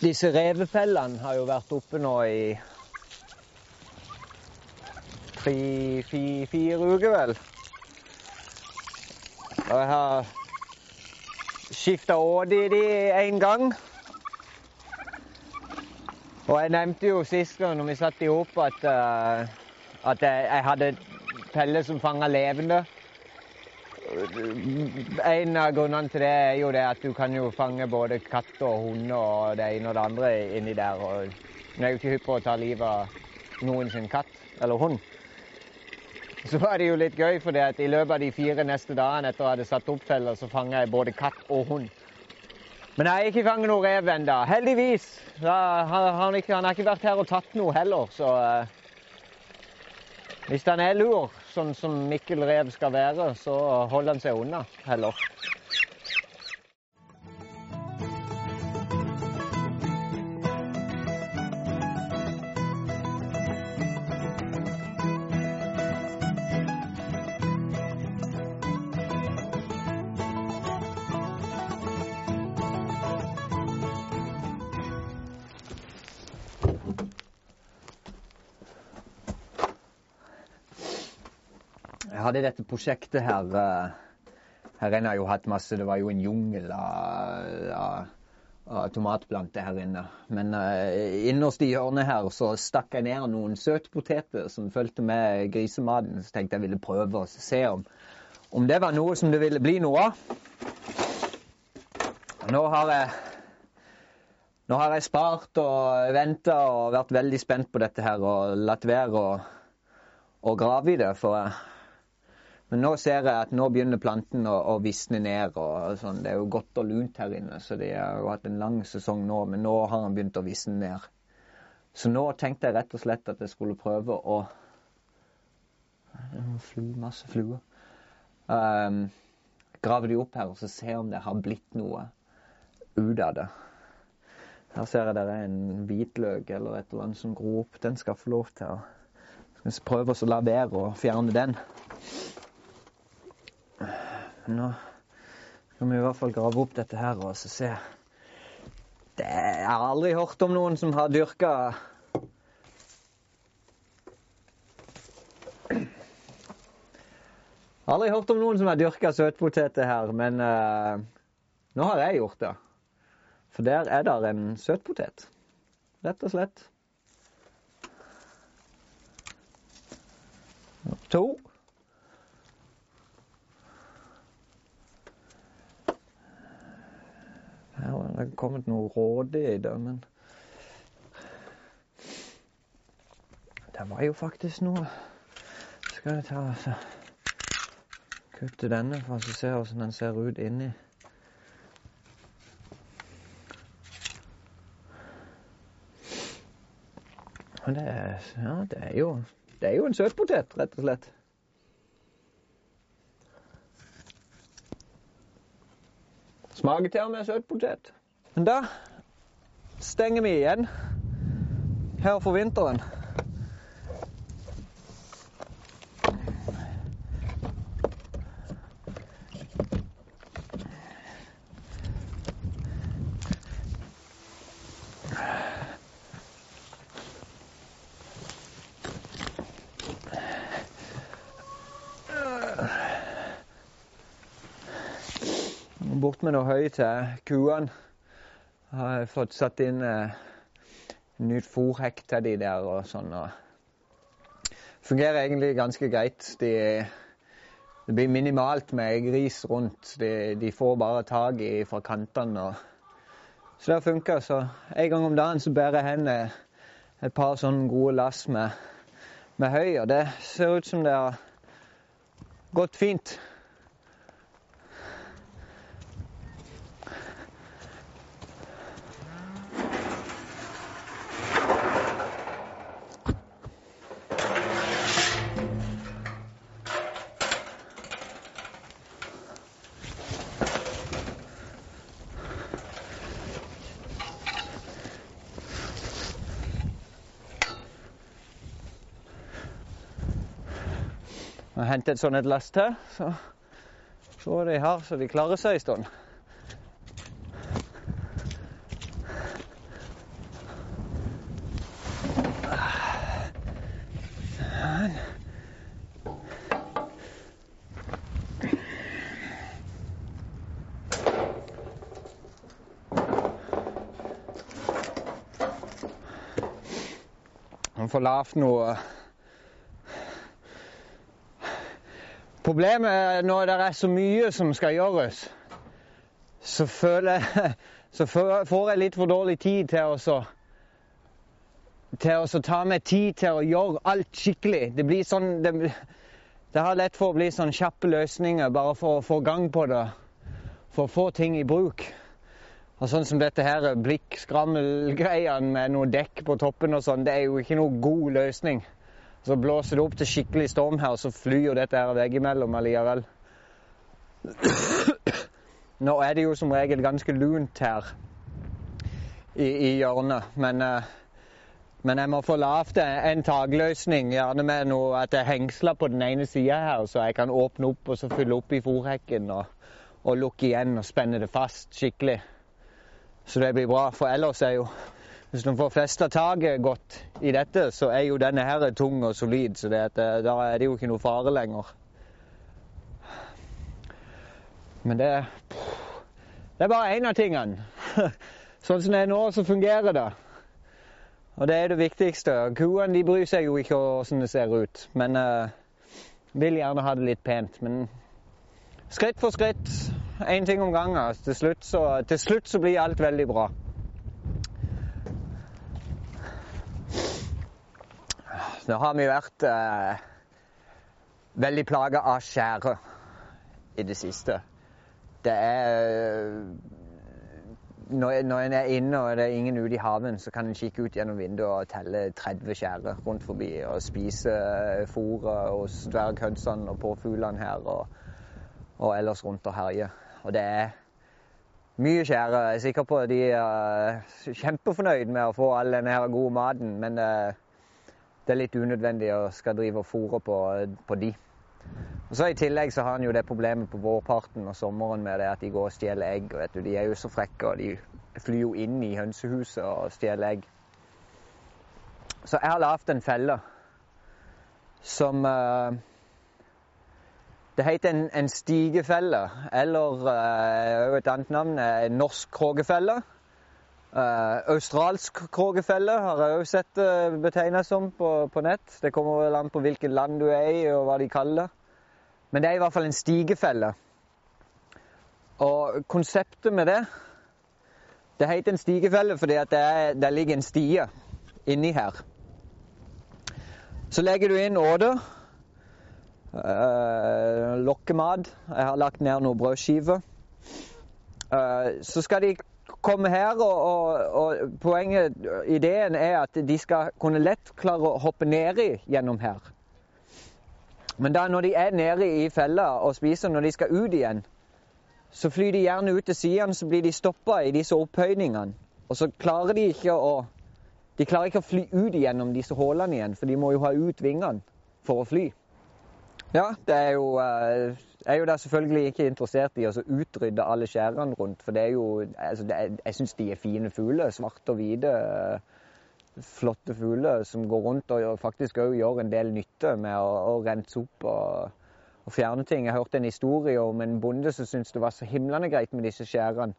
Disse revefellene har jo vært oppe nå i tre, fire, fire uker, vel. Og jeg har skifta åde i de én gang. Og jeg nevnte jo sist gang når vi satt i opp, at, uh, at jeg, jeg, hadde pelle som fanga levende. En av grunnene til det er jo det at du kan jo fange både katt og hund og det ene og det andre inni der. Og jeg er jo ikke hypp på å ta livet av noen sin katt eller hund. Så var det jo litt gøy, for det at i løpet av de fire neste dagene etter at jeg hadde satt opp feller, så fanga jeg både katt og hund. Men jeg har ikke fanget noen rev ennå. Heldigvis. Han har, ikke, han har ikke vært her og tatt noe heller, så uh, Hvis han er lur, sånn som Mikkel rev skal være, så holder han seg unna heller. Hadde dette prosjektet her eh, Her inne har jeg jo hatt masse Det var jo en jungel av, av, av tomatplanter her inne. Men uh, innerst i hjørnet her så stakk jeg ned noen søtpoteter som fulgte med grisematen. Så tenkte jeg ville prøve å se om, om det var noe som det ville bli noe av. Nå har jeg nå har jeg spart og venta og vært veldig spent på dette her og latt være å, grave i det. For jeg men nå ser jeg at nå begynner planten å, å visne ned. og sånn. Det er jo godt og lunt her inne, så de har jo hatt en lang sesong nå. Men nå har han begynt å visne ned. Så nå tenkte jeg rett og slett at jeg skulle prøve å Flu, masse fluer. Um, grave de opp her og så se om det har blitt noe ut av det. Her ser jeg det er en hvitløk eller et eller annet som gror opp. Den skal få lov til å Skal vi prøve å la være å fjerne den. Nå skal vi i hvert fall grave opp dette her og se. Det, har aldri hørt om noen som har dyrka Aldri hørt om noen som har dyrka søtpoteter her, men uh, nå har jeg gjort det. For der er det en søtpotet. Rett og slett. To. Her har kommet noe råde i det, men Det var jo faktisk noe Skal jeg ta altså, kutte denne for å se hvordan den ser ut inni. Det er, ja, det er jo det er jo en søtpotet, rett og slett. Smaker til og med søtpotet. Men da stenger vi igjen her for vinteren. bort med noe høy til kuene. Jeg har fått satt inn eh, nytt fòrhekk til de der og sånn. Og fungerer egentlig ganske greit. De, det blir minimalt med gris rundt. De, de får bare tak i fra kantene. Så det funker. Så en gang om dagen så bærer jeg hen et par sånne gode lass med, med høy, og det ser ut som det har gått fint. og hente et sånt et lass til, So, se de her, så de klarer seg en stund. Man får lavt Problemet er når det er så mye som skal gjøres, så føler jeg Så får jeg litt for dårlig tid til å til å ta meg tid til å gjøre alt skikkelig. Det blir sånn det, det har lett for å bli sånn kjappe løsninger bare for å få gang på det. For å få ting i bruk. Og sånn som dette her blikkskrammel-greiene med noe dekk på toppen og sånn, det er jo ikke noe god løsning. Så blåser det opp til skikkelig storm her, og så flyr jo dette her veggimellom allikevel. Nå er det jo som regel ganske lunt her i, i hjørnet, men, uh, men jeg må få lagd en takløsning, gjerne med noe at er hengsler på den ene sida her, så jeg kan åpne opp og så fylle opp i fòrhekken og, og lukke igjen og spenne det fast skikkelig. Så det blir bra. For ellers er jo Hvis du får festa taket godt i dette, så er jo denne her tung og solid. Så det, eh, da er det jo ikke noe fare lenger. Men det Det er bare én av tingene. Sånn som det er nå, så fungerer det. Og det er det viktigste. Kuene de bryr seg jo ikke hvordan det ser ut. Men uh, vil gjerne ha det litt pent. Men skritt for skritt én ting om gangen. Til slutt, så, til slutt så blir alt veldig bra. Nå har vi vært eh, veldig plaga av skjære i det siste. Det er når, når en er inne og det er ingen ute i haven, så kan en kikke ut gjennom vinduet og telle 30 skjære rundt forbi og spise fôret hos dverghønsene og påfuglene her og, og ellers rundt og herje. Og det er mye skjære. Jeg er sikker på at de er kjempefornøyd med å få all denne gode maten, men eh, det er litt unødvendig å skal drive og fòre på, på de. Og så I tillegg så har han jo det problemet på vårparten og sommeren med det at de går og stjeler egg. vet du, De er jo så frekke, og de flyr jo inn i hønsehuset og stjeler egg. Så jeg har lagd en felle som uh, det heter en, en stigefelle, eller uh, et annet navn er norsk kråkefelle. Uh, australsk krogefelle har jeg òg sett det uh, betegna som på, på, nett. Det kommer vel an på hvilket land du er i og hva de kaller det. Men det er i hvert fall en stigefelle. Og konseptet med det Det heter en stigefelle fordi det, er, det ligger en stie inni her. Så legger du inn åder Uh, lokkemat. Jeg har lagt ned noen brødskiver. Uh, så skal de komme her, og, og, og, poenget, ideen er at de skal kunne lett klare å hoppe nedi gjennom her. Men da når de er nede i fella og spiser når de skal ut igjen, så flyr de gjerne ut til sidene, så blir de stoppa i disse opphøyningene. Og så klarer de ikke å De klarer ikke å fly ut igjennom disse hullene igjen, for de må jo ha ut vingene for å fly. Ja, det er jo Jeg er jo da selvfølgelig ikke interessert i å utrydde alle skjærene rundt. For det er jo altså det er, Jeg syns de er fine fugler. Svarte og hvite. Eh, flotte fugler som går rundt og faktisk òg gjør en del nytte med å, å rense opp og, og, fjerne ting. Jeg hørte en historie om en bonde som syntes det var så himlende greit med disse skjærene.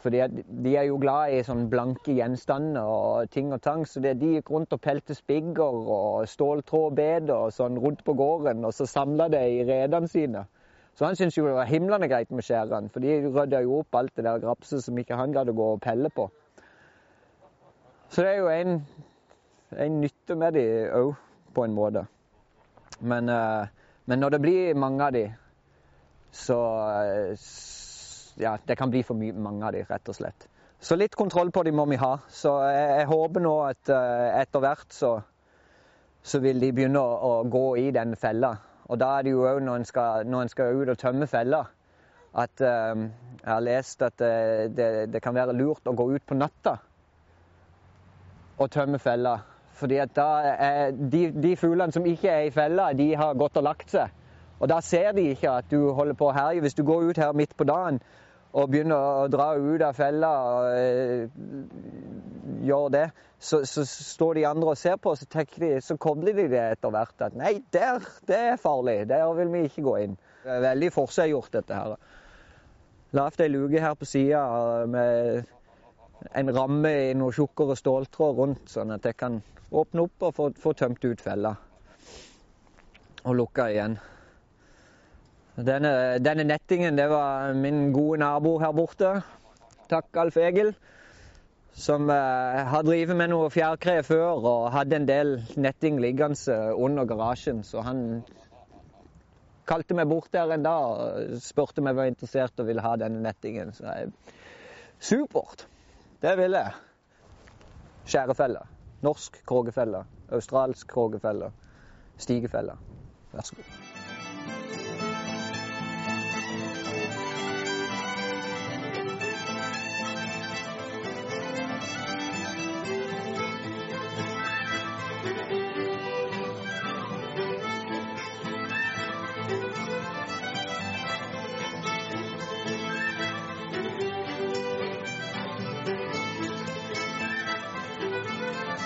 For De er jo glad i sånn blanke gjenstander og ting og tang. Så de gikk rundt og pelte spigger og ståltrådbeder og sånn rundt på gården. Og så samla det i redene sine. Så han syntes jo det var himlende greit med skjærene. For de rydda jo opp alt det der grapset som ikke han gadd å gå og pelle på. Så det er jo en, en nytte med de òg, på en måte. Men, uh, men, når det blir mange av de, så uh, ja, det kan bli for mye, mange av de, rett og slett. Så litt kontroll på de må vi ha. Så jeg, jeg håper nå at uh, etter hvert så, så, vil de begynne å, å, gå i den fella. Og da er det jo òg når, når en skal ut og tømme fella, at uh, jeg har lest at det, det, det, kan være lurt å gå ut på natta og tømme fella. Fordi at da er de, de fuglene som ikke er i fella, de har gått og lagt seg. Og da ser de ikke at du holder på å herje. Hvis du går ut her midt på dagen, og begynner å dra ut av fella og øh, gjør det, så, så, står de andre og ser på, og så, de, så kobler de det etter hvert. At nei, der, det er farlig. Der vil vi ikke gå inn. Det er veldig forseggjort, dette her. Lavt ei luke her på sida med en ramme i noe tjukkere ståltråd rundt, sånn at jeg kan åpne opp og få, få tømt ut fella. Og lukka igjen. Denne, denne, nettingen det var min gode nabo her borte. Takk, Alf Egil. Som eh, har drevet med noe fjærkre før og hadde en del netting liggende under garasjen. Så han kalte meg bort der en dag og spurte om jeg var interessert og ville ha denne nettingen. Så jeg, supert! Det vil jeg. Skjærefelle. Norsk krogefelle. Australsk krogefelle. Stigefelle. Vær så god. うん。